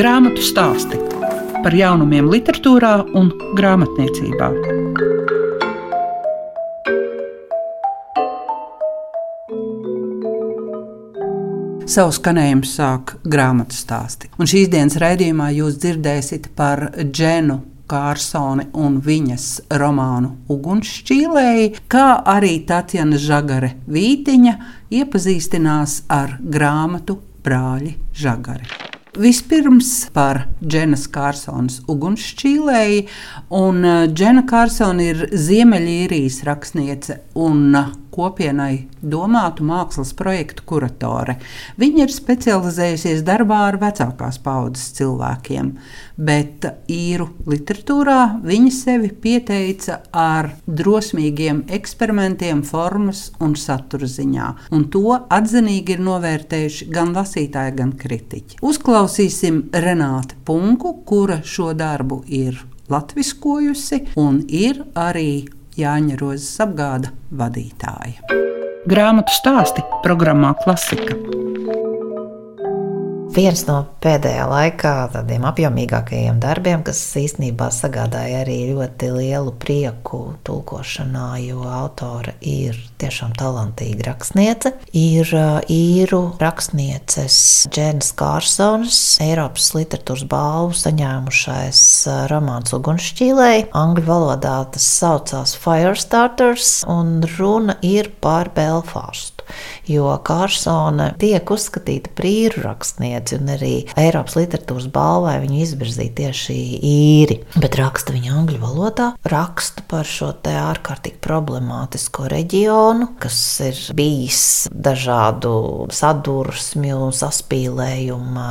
Grāmatu stāsti par jaunumiem, literatūrā un grāmatniecībā. Savu skanējumu sāk grāmatu stāsti. Un šīs dienas raidījumā jūs dzirdēsiet par Dženu Kārsoni un viņas romānu Ugunšķīlēji, kā arī Tatjana Žagare Vītiņa iepazīstinās ar grāmatu Brāļi Žagari. Vispirms par Dženas Kārsons ugunsšķīlēji. Džena Kārsona ir Ziemeļīrijas rakstniece un kopienai domātu mākslas projektu kuratore. Viņa ir specializējusies darbā ar vecākās paudzes cilvēkiem, bet īru literatūrā viņa sevi pieteica ar drosmīgiem eksperimentiem, formas un satura ziņā, un to atzinīgi ir novērtējuši gan lasītāji, gan kritiķi. Uzklausīsim Renāti Punku, kura šo darbu ir latviskojusi un ir arī Jāņa Rozes apgāda vadītāja. Grāmatu stāsti programmā Klasika. Viens no pēdējā laikā tādiem apjomīgākajiem darbiem, kas īstenībā sagādāja arī ļoti lielu prieku tulkošanā, jo autore ir tiešām talantīga rakstniece, ir īru rakstnieces Džēnas Kārsons, Eiropas literatūras balvu saņēmušais romāns Ugunšķīlei. Angļu valodā tas saucās Firestarters, un runa ir par Belfāstu jo Kārsone tiek uzskatīta par īru rakstnieci, un arī Eiropas literatūras balvai viņu izvirzīja tieši īri. Bet raksta viņa angļu valodā, raksta par šo te ārkārtīgi problemātisko reģionu, kas ir bijis dažādu sadursmju, saspīlējumu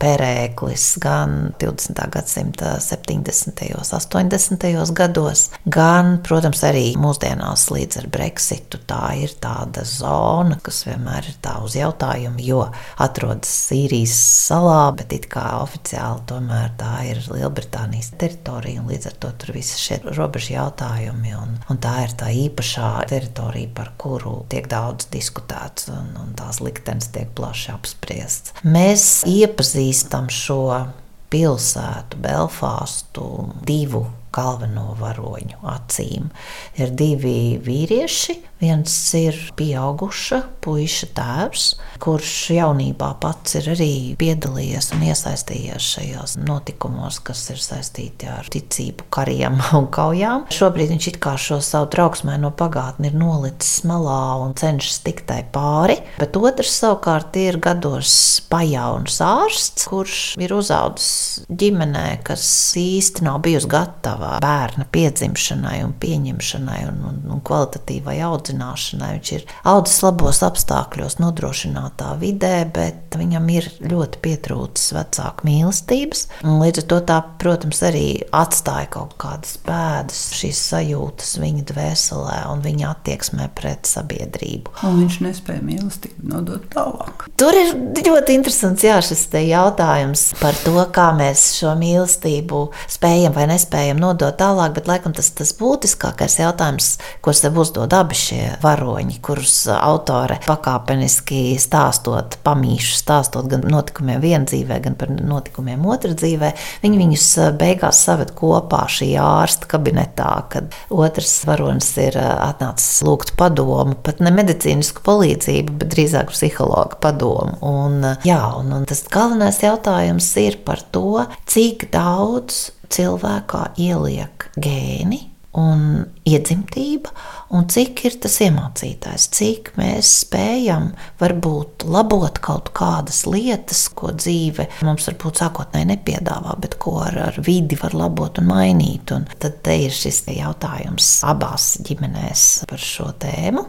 perēklis gan 20. gadsimta 70. un 80. gados, gan, protams, arī mūsdienās līdz ar Brexitu. Tā ir tāda zona, kas vienmēr ir tā uz jautājumu, jo atrodas Sīrijas salā, bet it kā oficiāli tomēr tā ir Lielbritānijas teritorija, un līdz ar to tur visi šie robežu jautājumi, un, un tā ir tā īpašā teritorija, par kuru tiek daudz diskutēts, un, un tās liktenes tiek plaši apspriests. Mēs iepazīstam šo pilsētu, Belfāstu, divu galveno varoņu acīm. Ir divi vīrieši, Viens ir pieauguša puika tēvs, kurš jaunībā pats ir arī piedalījies un iesaistījies šajos notikumos, kas ir saistīti ar ticību, kariem un kaujām. Šobrīd viņš it kā šo savu trauksmēno pagātni ir nolicis malā un cenšas tikt tai pāri, bet otrs savukārt ir gados pajauns ārsts, kurš ir uzaugusi ģimenē, kas īsti nav bijusi gatava bērna piedzimšanai un pieņemšanai un, un, un kvalitatīvai audzināšanai. Viņš ir audzis labos apstākļos, nodrošinātā vidē, bet viņam ir ļoti pietrūcis vecāku mīlestības. Līdz ar to tā, protams, arī atstāja kaut kādas pēdas, šīs sajūtas viņa dvēselē un viņa attieksmē pret sabiedrību. Un viņš nespēja mīlestību nodot tālāk. Tur ir ļoti interesants jā, šis jautājums par to, kā mēs šo mīlestību spējam vai nespējam nodot tālāk, bet laikam tas, tas būtiskākais jautājums, ko sev uzdod abi šie varoņi, kurus autore pakāpeniski stāstot, pamīšu stāstot gan notikumiem vienā dzīvē, gan par notikumiem otrā dzīvē, viņi viņus eh, beigās saved kopā šī ārsta kabinetā, kad otrs varonis ir eh, atnācis lūgt padomu, pat ne medicīnisku palīdzību, bet drīzāk psihologu padomu. Un, jā, un, un tas galvenais jautājums ir par to, cik daudz cilvēkā ieliek gēni un iedzimtība, un cik ir tas iemācītājs, cik mēs spējam varbūt labot kaut kādas lietas, ko dzīve mums varbūt sākotnēji nepiedāvā, bet ko ar, ar vidi var labot un mainīt. Un tad ir šis jautājums abās ģimenēs par šo tēmu.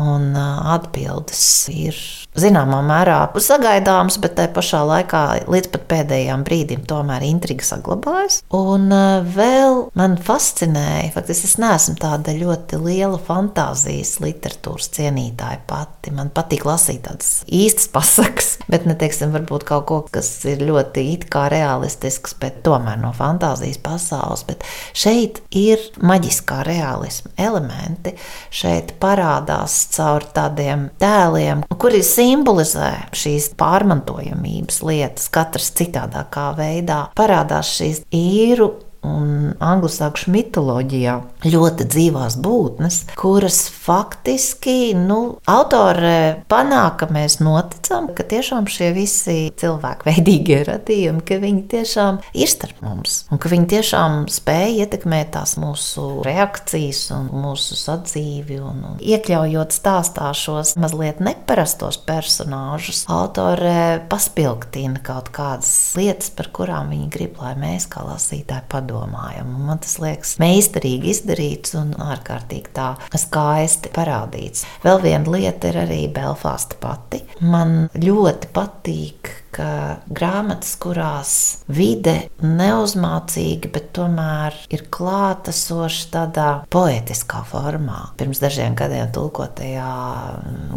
Un atbildes ir zināmā mērā sagaidāms, bet tajā pašā laikā līdz pat pēdējām brīdim tomēr intriga saglabājas. Un vēl man fascinēja, faktiski es neesmu tāda ļoti liela fantāzijas literatūras cienītāja pati. Man patīk lasīt tādas īstas pasakas, bet ne teiksim, varbūt kaut ko, kas ir ļoti it kā realistisks, bet tomēr no fantāzijas pasaules. Bet šeit ir maģiskā realisma elementi. Šeit parādās caur tādiem tēliem, kuri simbolizē šīs pārmantojamības lietas, katrs citādākā veidā. Parādās šīs īru un anglosakšu mitoloģijā ļoti dzīvās būtnes, kuras faktiski nu, autore panāk, ka mēs noticam, ka tiešām šie visi cilvēku veidīgie radījumi, ka viņi tiešām ir starp mums un ka viņi tiešām spēj ietekmēt tās mūsu reakcijas un mūsu sadzīvi. Un, un iekļaujot stāstā šos mazliet neparastos personāžus, autore paspilgtina kaut kādas lietas, par kurām viņi grib, lai mēs kā lasītāji padomājam padomājam. Man tas liekas meistarīgi izdarīts un ārkārtīgi tā skaisti parādīts. Vēl viena lieta ir arī Belfāsta pati. Man ļoti patīk ka grāmatas, kurās vide neuzmācīga, bet tomēr ir klātesoša tādā poetiskā formā. Pirms dažiem gadiem tulkotajā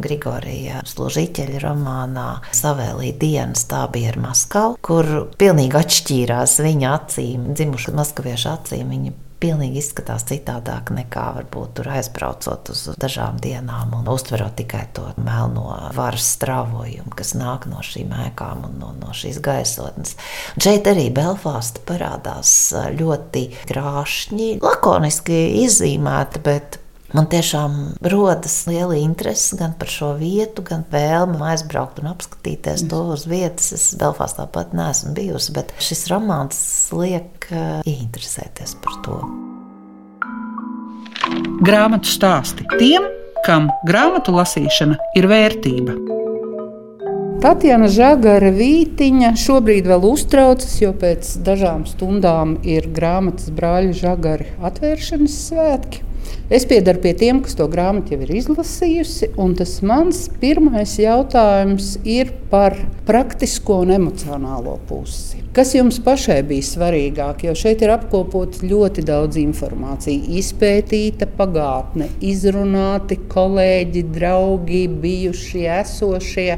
Grigorija Služiķeļa romānā Savēlī dienas tā bija ar Maskavu, kur pilnīgi atšķīrās viņa acīm, dzimuši maskaviešu acīm. Viņa pilnīgi izskatās citādāk nekā varbūt tur aizbraucot uz dažām dienām un uztverot tikai to melno varas strāvojumu, kas nāk no šīm ēkām un no, no šīs gaisotnes. Un šeit arī Belfāsta parādās ļoti krāšņi, lakoniski izzīmēta, bet Man tiešām rodas liela interese gan par šo vietu, gan vēlme aizbraukt un apskatīties to uz vietas. Es Belfāstā pat neesmu bijusi, bet šis romāns liek uh, ieinteresēties par to. Grāmatu stāsti tiem, kam grāmatu lasīšana ir vērtība. Tatjana Zagara Vītiņa šobrīd vēl uztraucas, jo pēc dažām stundām ir grāmatas brāļa Zagara atvēršanas svētki. Es piedaru pie tiem, kas to grāmatu jau ir izlasījusi. Tas mans pirmais jautājums ir par praktisko un emocionālo pusi. Kas jums pašai bija svarīgāk? Jo šeit ir apkopots ļoti daudz informācijas, izpētīta pagātne, izrunāti kolēģi, draugi, bijušie, esošie.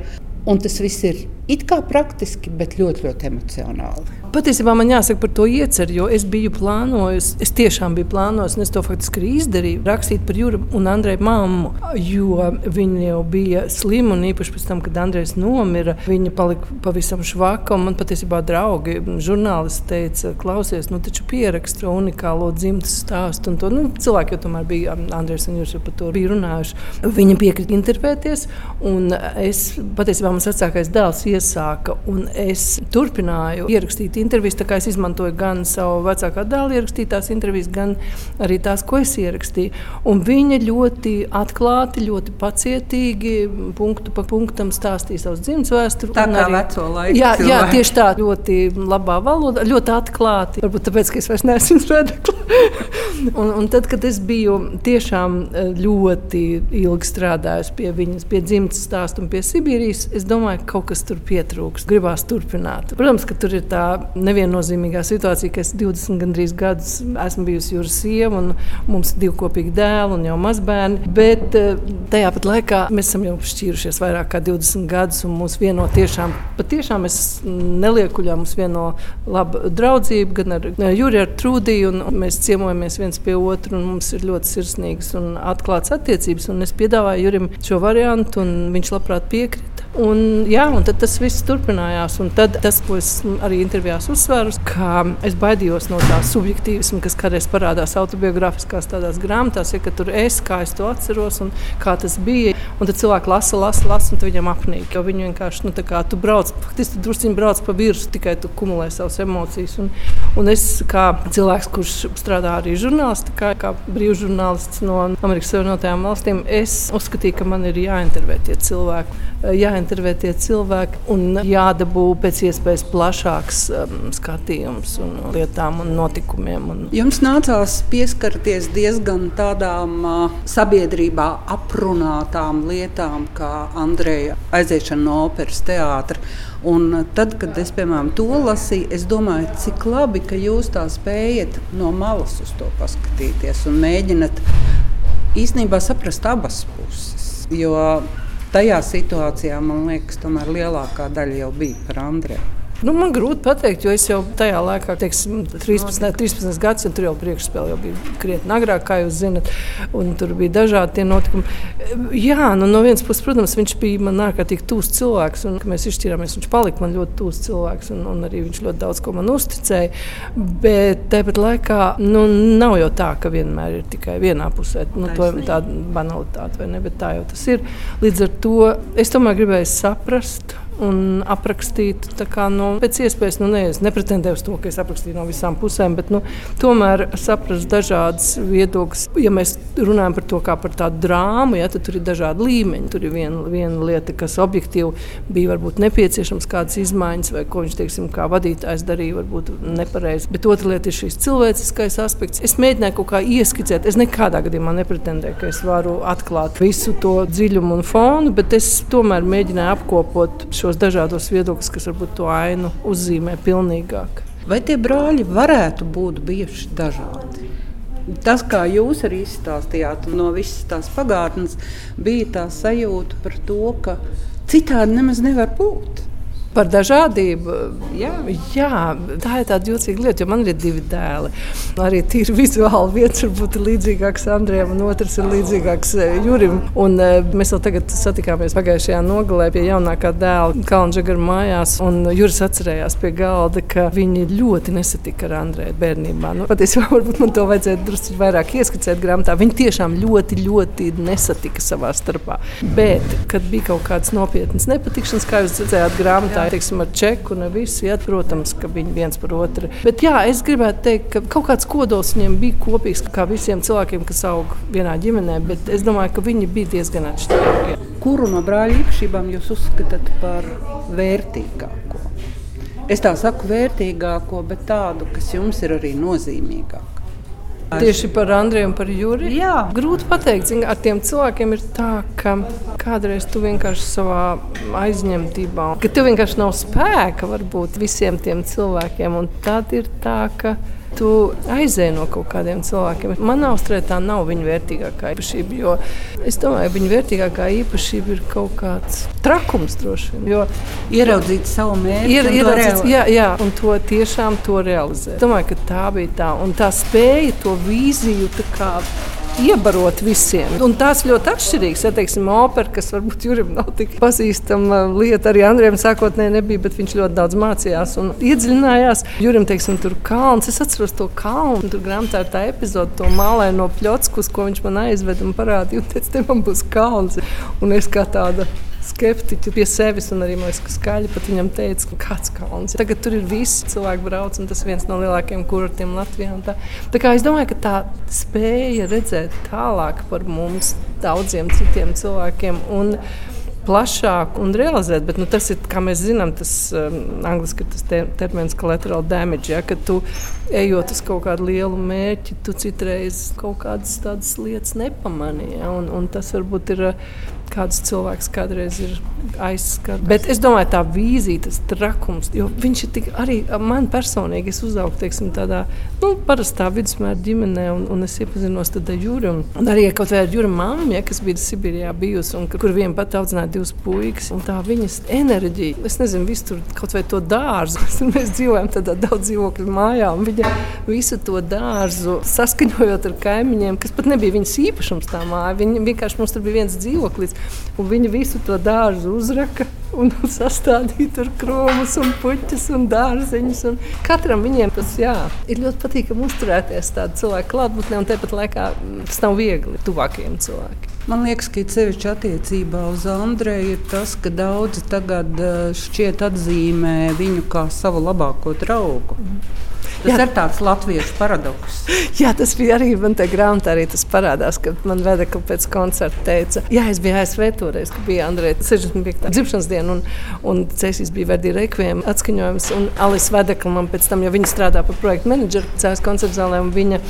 Un tas viss ir it kā praktiski, bet ļoti, ļoti emocionāli. Patiesībā man jāsaka par to ieceru, jo es biju plānojis, es tiešām biju plānojis, un es to faktiski arī izdarīju, rakstīt par Jūru un Andreju mammu, jo viņa jau bija slima, un īpaši pēc tam, kad Andrejs nomira, viņa palika pavisam švaka, un man patiesībā draugi, žurnālisti teica, klausies, nu taču pierakstu unikālo dzimtas stāstu, un to, nu, cilvēki jau tomēr bija, Andrejs un Jūrs jau par to bija runājuši. Viņa piekrita intervēties, un es, patiesībā mans vecākais dēls iesāka, un es turpināju ierakstīt intervijas. Es izmantoju gan savu vecākā dēla ierakstītās intervijas, gan arī tās, ko es ierakstīju. Un viņa ļoti atklāti, ļoti pacietīgi, punktu pa punktam stāstīja savus dzimtes vēsturi. Tā kā arī, veco laiku. Jā, jā, tieši tā, ļoti labā valodā, ļoti atklāti. Varbūt tāpēc, ka es vairs neesmu redaklis. un, un tad, kad es biju tiešām e, ļoti ilgi strādājis pie viņas, pie dzimtes stāstu un pie Sibīrijas, es domāju, ka kaut kas tur pietrūks. Gribās turpināt. Protams, ka tur ir tā neviennozīmīgā situācija, ka es 20 gandrīz gadus esmu bijusi jūras sieva un mums ir divi kopīgi dēli un jau mazbērni. Bet eh, tajā pat laikā mēs esam jau šķīrušies vairāk kā 20 gadus un mūs vieno tiešām, patiešām es neliekuļā mums vieno laba draudzība gan ar Juriju, ar Trūdiju un mēs ciemojamies viens pie otru un mums ir ļoti sirsnīgas un atklātas attiecības. Un es piedāvāju Jurim šo variantu un viņš labprāt piekrita. Un, jā, un tas viss turpinājās. Un tad tas, ko es arī intervijās uzsveru, ka es baidījos no tā subjektīvisma, kas kādreiz parādās autobiogrāfiskās grāmatās, ja tur es, kā es to atceros un kā tas bija. Un tad cilvēki lasa, lasa, lasa, un viņam apnīk. Jo viņi vienkārši, nu, kā tu brauc, faktiski tu drusciņi brauc pa virsmu, tikai tu kumulē savas emocijas. Un, un es, kā cilvēks, kurš strādā arī žurnālistikā, kā brīvžurnālists no Amerikas Savienotajām valstīm, es uzskatīju, ka man ir jāintervē tie cilvēki. Jāintervē jāintervē tie cilvēki un jādabū pēc iespējas plašāks um, skatījums un lietām un notikumiem. Un... Jums nācās pieskarties diezgan tādām uh, sabiedrībā aprunātām lietām, kā Andreja aiziešana no operas teātra. Un tad, kad es piemēram to lasīju, es domāju, cik labi, ka jūs tā spējat no malas uz to paskatīties un mēģināt īstenībā saprast abas puses. Jo tajā situācijā man liekas, tomēr lielākā daļa jau bija par Andreju. Nu, man grūti pateikt, jo es jau tajā laikā, teiksim, 13, 13 gadsimta, tur jau priekšspēle jau bija krietni agrāk, kā jūs zinat, un tur bija dažādi tie notikumi. Jā, nu, no vienas puses, protams, viņš bija man ārkārtīgi tūs cilvēks, un mēs izšķirāmies, viņš palika man ļoti tūs cilvēks, un, un arī viņš ļoti daudz ko man uzticēja. Bet tāpat laikā nu, nav jau tā, ka vienmēr ir tikai vienā pusē. Nu, to, tāda banalitāte, vai ne? Bet tā jau tas ir. Līdz ar to es tomēr gribēju saprast un aprakstīt kā, nu, pēc iespējas, nu, ne, nepretendēju uz to, ka es aprakstīju no visām pusēm, bet nu, tomēr saprast dažādas viedokļas. Ja mēs runājam par to kā par tādu drāmu, ja, tad tur ir dažādi līmeņi. Tur ir viena, viena lieta, kas objektīvi bija varbūt nepieciešams kādas izmaiņas, vai ko viņš, teiksim, kā vadītājs darīja, varbūt nepareizi. Bet otra lieta ir šis cilvēciskais aspekts. Es mēģināju kaut kā ieskicēt. Es nekādā gadījumā nepretendēju, ka es varu atklāt visu to dziļumu un fonu, bet es tomēr mēģināju apkopot šo šos dažādos viedokļus, kas varbūt to ainu uzzīmē pilnīgāk. Vai tie brāļi varētu būt bijuši dažādi? Tas, kā jūs arī izstāstījāt no visas tās pagātnes, bija tā sajūta par to, ka citādi nemaz nevar būt. Par dažādību. Jā. Jā, tā ir tāda jocīga lieta, jo man ir divi dēli. Arī tīri vizuāli viens varbūt ir līdzīgāks Andrejam, un otrs ir līdzīgāks eh, Jurim. Un, eh, mēs vēl tagad satikāmies pagājušajā nogalē pie jaunākā dēla Kalnžagara mājās. Juris atcerējās pie galda, ka viņi ļoti nesatika ar Andreju bērnībā. Nu, patiesībā varbūt man to vajadzētu drusku vairāk ieskicēt grāmatā. Viņi tiešām ļoti, ļoti nesatika savā starpā. Bet, kad bija kaut kādas nopietnas nepatikšanas, kā jūs redzējāt grāmatā, teiksim, ar čeku un visu. Jā, protams, ka viņi viens par otru. Bet jā, es gribētu teikt, ka kaut kāds kodols viņiem bija kopīgs, kā visiem cilvēkiem, kas aug vienā ģimenē. Bet es domāju, ka viņi bija diezgan atšķirīgi. Kuru no brāļa īpašībām jūs uzskatāt par vērtīgāko? Es tā saku vērtīgāko, bet tādu, kas jums ir arī nozīmīgāka. Tieši par Andriju un par Juriju. Jā, grūti pateikt. Zin, ar tiem cilvēkiem ir tā, ka kādreiz tu vienkārši savā aizņemtībā, ka tev vienkārši nav spēka varbūt visiem tiem cilvēkiem. Un tad ir tā, ka tu aizēji no kaut kādiem cilvēkiem. Manā uzturē tā nav viņa vērtīgākā īpašība. Jo es domāju, ka viņa vērtīgākā īpašība ir kaut kāds trakums droši vien. Jo ieraudzīt savu mērķi, ir, ieraudzīt, jā, jā, un to tiešām to realizēt. Domāju, ka tā bija tā. Un tā spēja to vīziju iebarot visiem. Un tās ļoti atšķirīgas. Ja teiksim, opera, kas varbūt Jurim nav tik pazīstama lieta, arī Andrejam sākotnēji nebija, bet viņš ļoti daudz mācījās un iedziļinājās. Jurim, teiksim, tur kalns, es atceros to kalnu, tur grāmatā ir tā epizode, to mālēno pļotskus, ko viņš man aizveda un parādīja, un teica, te man būs kalns. Un es kā tāda skeptiķi pie sevis, un arī liekas, skaļi pat viņam teica, ka kāds kalns. Tagad tur ir viss cilvēks brauc, un tas viens no lielākajiem kurortiem Latvijā. Tā. tā kā es domāju, ka tā spēja redzēt tālāk par mums, daudziem citiem cilvēkiem. Un, plašāk un realizēt. Bet, nu, tas ir, kā mēs zinām, tas um, angļuiski ir tas te, termins collateral damage. Ja, kad tu ejot uz kaut kādu lielu mērķi, tu citreiz kaut kādas tādas lietas nepamanīji. Ja, un, un tas varbūt ir kāds cilvēks kādreiz ir aizskats. Bet es domāju, tā vīzija, tas trakums, jo viņš ir tik arī man personīgi. Es uzaugu teiksim, tādā nu, parastā vidusmēra ģimenē, un, un es iepazinos ar Juriju. Un arī kaut kādā Jurija māmiņa, ja, kas bija Sibīrijā bijusi, un kur viena pat audzināja divus puikas. Un tā viņas enerģija, es nezinu, visu tur kaut vai to dārzu. Mēs dzīvojam tādā daudz dzīvokļu mājā, un viņa visu to dārzu saskaņojot ar kaimiņiem, kas pat nebija viņas īpašums tā māja. Viņa vienkārši mums tur bija viens dzīvoklis. Un viņi visu to dārzu uzraka un sastādīja tur krūmus, un puķus un dārzeņus. Un katram viņiem tas jā, ir ļoti patīkami uzturēties tādā cilvēka klātbūtnē, un tāpat laikā tas nav viegli tuvākajiem cilvēkiem. Man liekas, ka ceļš attiecībā uz Andreju ir tas, ka daudzi tagad eh, šķiet atzīmē viņu kā savu labāko draugu. Mm. Tas jā. ir tāds latviešu paradoks. Jā, tas bija arī man te grāmatā, arī tas parādās, kad man vedekli pēc koncerta teica, jā, es biju ASV toreiz, kad bija Andreja 65. dzimšanas diena, un, un Cēsīs bija Verdi Rekviem atskaņojums, un Alis Vedekli man pēc tam, jo viņa strādā par projektu menedžeru Cēs koncerta zālē, un viņa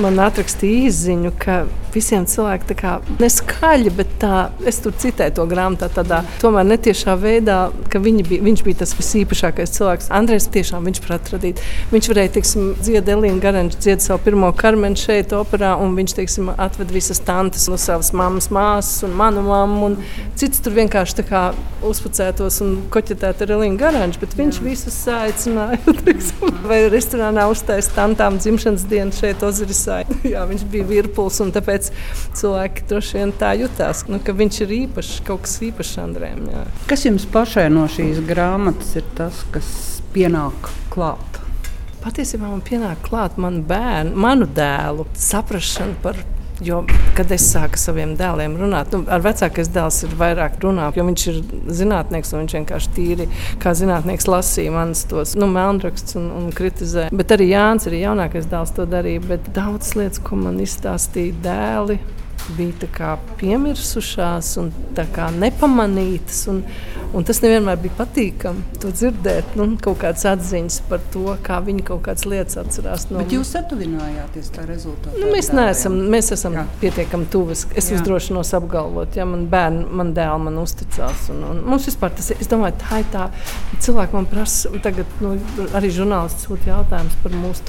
man atrakstīja izziņu, ka visiem cilvēkiem tā kā neskaļi, bet tā, es tur citēju to grāmatā tādā tomēr netiešā veidā, ka bija, viņš bija tas visīpašākais cilvēks. Andrejs tiešām viņš prāt radīt. Viņš varēja teiksim, dzied Elīna Garanča dzied savu pirmo karmenu šeit operā, un viņš, teiksim, atved visas tantes no savas mammas māsas un manu mammu, un cits tur vienkārši tā kā uzpucētos un koķetētu ar Elīnu Garanču, bet viņš visus aicināja, teiksim, vai restorānā uztais tantām dzimšanas dienu šeit Ozirisā. Jā, viņš bija virpuls, un tāpēc cilvēki droši vien tā jutās, nu, ka viņš ir īpašs, kaut kas īpašs Andrēm. Jā. Kas jums pašai no šīs grāmatas ir tas, kas pienāk klāt? Patiesībā man pienāk klāt manu bērnu, manu dēlu saprašanu par Jo, kad es sāku saviem dēliem runāt, nu, ar vecākais dēls ir vairāk runāt, jo viņš ir zinātnieks un viņš vienkārši tīri kā zinātnieks lasīja manas tos nu, melnrakstus un, un kritizē. Bet arī Jānis, arī jaunākais dēls to darīja. Bet daudz lietas, ko man izstāstīja dēli, bija piemirsušās un nepamanītas. Un, un tas nevienmēr bija patīkami to dzirdēt. Nu, kaut kādas atziņas par to, kā viņi kaut kādas lietas atcerās. No... Bet jūs satuvinājāties tā rezultātā? Nu, mēs, neesam, mēs esam Jā. pietiekami tuvi. Es Jā. uzdrošinos apgalvot, ja man bērni, man dēls man uzticās. Un, un mums vispār tas ir. Es domāju, tā ir tā. Cilvēki man prasa, tagad nu, arī žurnālisti sūta jautājumus par mūsu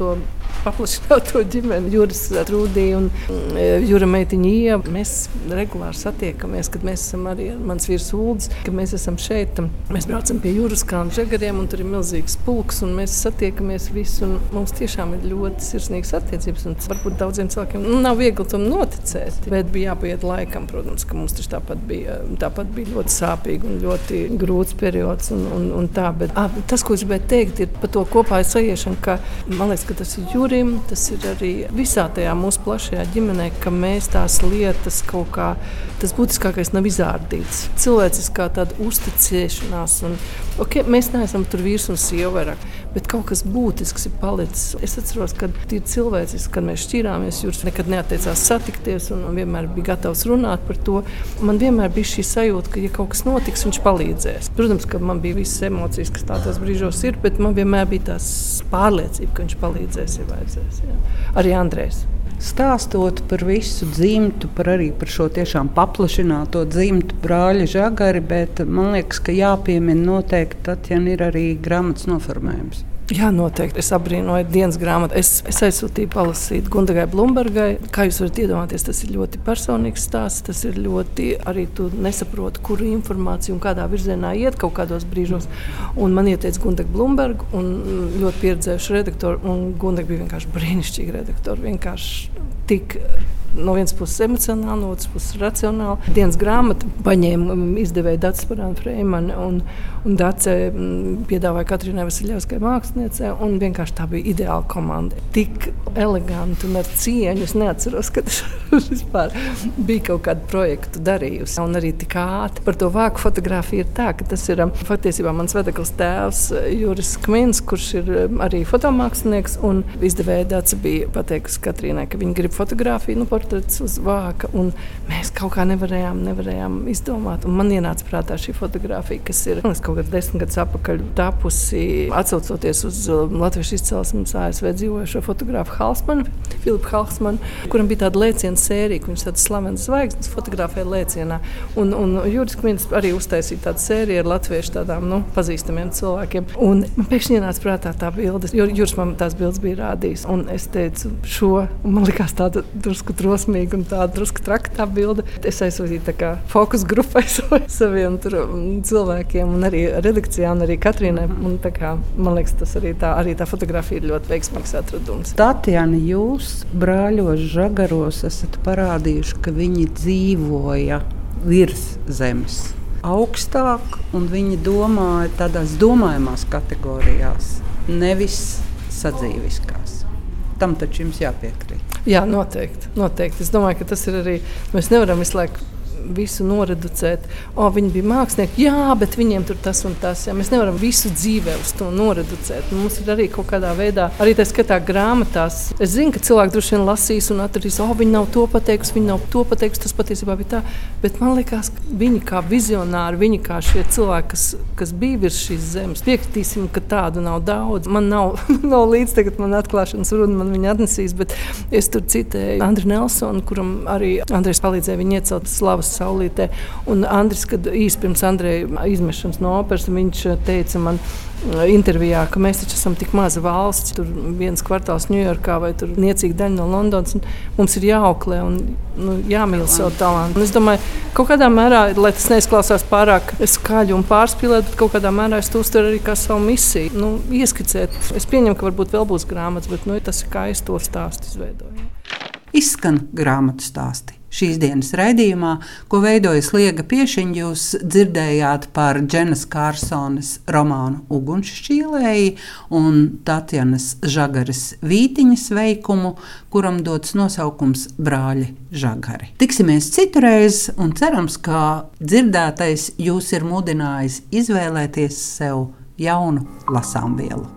paplašināto ģimeni. Juris Trūdī un e, Jura meitiņa Ieva. Mēs regulāri satiekamies, kad mēs esam arī ar mans vīrs Uldis, kad mēs esam šeit. Mēs braucam pie jūras kalnu žagariem un tur ir milzīgs pulks un mēs satiekamies visi. Un mums tiešām ir ļoti sirsnīgas attiecības. Un varbūt daudziem cilvēkiem nav viegli tam noticēt, bet bija jāpaiet laikam, protams, ka mums tas tāpat bija, tāpat bija ļoti sāpīgi un ļoti grūts periods. Un, un, un tā, bet, à, tas, ko es gribēju teikt, ir par to kopā aiziešanu, ka man liekas, ka tas ir jūras Jurim, tas ir arī visā tajā mūsu plašajā ģimenē, ka mēs tās lietas kaut kā, tas būtiskākais nav izrādīts. Cilvēciskā tāda uzticēšanās, un okay, mēs neesam tur vīrs un sieva vairāk, bet kaut kas būtisks ir palicis. Es atceros, ka tie cilvēciski, kad mēs šķirāmies, Juris nekad neatteicās satikties un vienmēr bija gatavs runāt par to. Man vienmēr bija šī sajūta, ka, ja kaut kas notiks, viņš palīdzēs. Protams, ka man bija visas emocijas, kas tādos brīžos ir, bet man vienmēr bija tās pārliecība, ka viņš palīdzēs. Ja vajadzēs. Jā. Arī Andrēs. Stāstot par visu dzimtu, par arī par šo tiešām paplašināto dzimtu brāļa žagari, bet man liekas, ka jāpiemina noteikti tad, ja ir arī grāmatas noformējums. Jā, noteikti. Es apbrīnoju dienas grāmatu. Es, es aizsūtīju palasīt Gundagai Blūmbergai. Kā jūs varat iedomāties, tas ir ļoti personīgs stāsts. Tas ir ļoti arī tu nesaproti, kur informācija un kādā virzienā iet kaut kādos brīžos. Un man ieteica Gundaga Blūmberga un ļoti pieredzējuši redaktori. Un Gundaga bija vienkārši brīnišķīgi redaktori. Vienkārši tik no vienas puses emocionāli, no otras puses racionāli. Dienas grāmatu paņēma um, izdevēja Dārsa Parāna Freimana un, un Dārsa um, piedāvāja Katrīnai Vasiljevskai māksliniecei. Vienkārši tā bija ideāla komanda. Tik eleganti un ar cieņu. Es neatceros, ka vispār bija kaut kādu projektu darījusi. Un arī tik ātri par to vāku fotografiju ir tā, ka tas ir um, patiesībā mans vedeklis tēvs uh, Juris Kmins, kurš ir arī fotomākslinieks. Izdevēja Dārsa bija pateikusi Katrīnai, ka viņa grib fotografiju. Nu, portrets uz vāka. Mēs kaut kā nevarējām, nevarējām izdomāt. Un man ienāca prātā šī fotografija, kas ir nu, kaut kādā desmit gadus atpakaļ tapusi, atcaucoties uz um, latviešu izcelsmes ASV dzīvojošo fotografu Halsmanu, Filipu Halsmanu, kuram bija tāda lēciena sērija, viņš tāds slavens zvaigznes fotografēja lēcienā. Un, un Juris Kvins arī uztaisīja tādu sēriju ar latviešu tādām nu, pazīstamiem cilvēkiem. Un man pēkšņi ienāca prātā tā bilde, jo Juris man tās bildes bija rādījis. Un es teicu, šo man likās tāda drusku drosmīga un tāda drusku traka tā bilde. Es aizsūtīju fokus grupai saviem tur, cilvēkiem un arī redakcijā un arī Katrīnai. Un, kā, man liekas, tas arī tā, arī tā fotografija ir ļoti veiksmīgs atradums. Tatjana, jūs brāļos žagaros esat parādījuši, ka viņi dzīvoja virs zemes augstāk, un viņi domāja tādās domājamās kategorijās, nevis sadzīviskās. Tam taču jums jāpiekrīt. Jā, noteikti, noteikti. Es domāju, ka tas ir arī. Mēs nevaram visu laiku visu noreducēt. O, viņi bija mākslinieki, jā, bet viņiem tur tas un tas. Jā. Mēs nevaram visu dzīvē uz to noreducēt. Mums ir arī kaut kādā veidā, arī tā skatā grāmatās. Es zinu, ka cilvēki droši vien lasīs un atradīs, o, viņi nav to pateikusi, viņi nav to pateikusi. Tas patiesībā bija tā. Bet man liekas, ka viņi kā vizionāri, viņi kā šie cilvēki, kas, kas bija virs šīs zemes, piekritīsim, ka tādu nav daudz. Man nav, nav līdz tagad man atklāšanas runa, man viņa atnesīs, bet es tur citēju Andriu Nelsonu, kuram arī Andrejs palīdzēja viņu iecelt slavas saulītē. Un Andris, kad īsi pirms Andreja izmešanas no operas, viņš teica man intervijā, ka mēs taču esam tik maza valsts, tur viens kvartāls Ņujorkā vai tur niecīga daļa no Londonas. Mums ir jāauklē un nu, jāmīl savu talantu. Un es domāju, kaut kādā mērā, lai tas neizklausās pārāk skaļi un pārspīlēt, bet kaut kādā mērā es to uztveru arī kā savu misiju. Nu, ieskicēt, es pieņemu, ka varbūt vēl būs grāmatas, bet nu, tas ir kā es to stāstu izveidoju. Izskan grāmatu stāsti. Šīs dienas raidījumā, ko veidoja Liega Piešiņa, jūs dzirdējāt par Dženas Kārsonas romānu Ugunšķīlēji un Tatjanas Žagaras Vītiņas veikumu, kuram dots nosaukums Brāļi Žagari. Tiksimies citreiz un cerams, ka dzirdētais jūs ir mudinājis izvēlēties sev jaunu lasāmvielu.